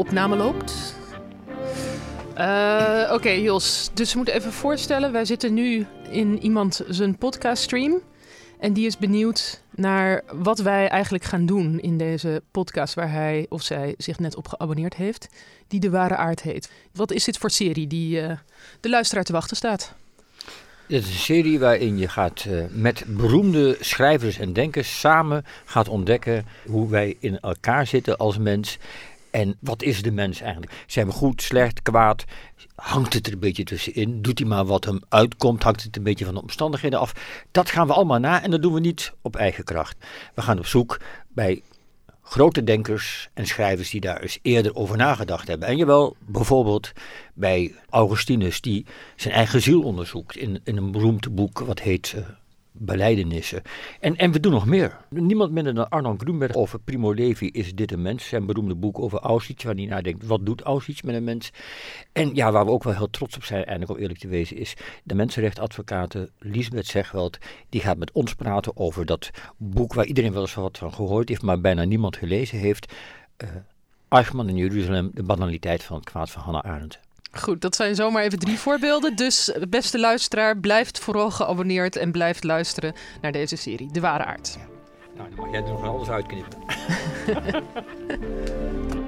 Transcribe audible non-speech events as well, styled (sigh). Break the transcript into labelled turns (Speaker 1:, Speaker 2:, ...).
Speaker 1: opname loopt. Uh, Oké, Jos. Dus we moeten even voorstellen. Wij zitten nu in iemand zijn podcaststream. En die is benieuwd naar wat wij eigenlijk gaan doen in deze podcast waar hij of zij zich net op geabonneerd heeft. Die De Ware Aard heet. Wat is dit voor serie die uh, de luisteraar te wachten staat?
Speaker 2: Dit is een serie waarin je gaat uh, met beroemde schrijvers en denkers samen gaat ontdekken hoe wij in elkaar zitten als mens. En wat is de mens eigenlijk? Zijn we goed, slecht, kwaad? Hangt het er een beetje tussenin? Doet hij maar wat hem uitkomt? Hangt het een beetje van de omstandigheden af? Dat gaan we allemaal na en dat doen we niet op eigen kracht. We gaan op zoek bij grote denkers en schrijvers die daar eens eerder over nagedacht hebben. En jawel, bijvoorbeeld bij Augustinus, die zijn eigen ziel onderzoekt in, in een beroemd boek wat heet uh, Beleidenissen. En, en we doen nog meer. Niemand minder dan Arnold Grunberg over Primo Levi is dit een mens. Zijn beroemde boek over Auschwitz, waar hij nadenkt, wat doet Auschwitz met een mens? En ja, waar we ook wel heel trots op zijn, eigenlijk om eerlijk te wezen, is de mensenrechtadvocate Lisbeth Zegveld. Die gaat met ons praten over dat boek waar iedereen wel eens wat van gehoord heeft, maar bijna niemand gelezen heeft. Uh, Eichmann in Jeruzalem, de banaliteit van het kwaad van Hannah Arendt.
Speaker 1: Goed, dat zijn zomaar even drie voorbeelden. Dus beste luisteraar, blijft vooral geabonneerd en blijft luisteren naar deze serie, De Ware Aard. Ja.
Speaker 2: Nou, dan mag jij er nog alles uitknippen. (laughs)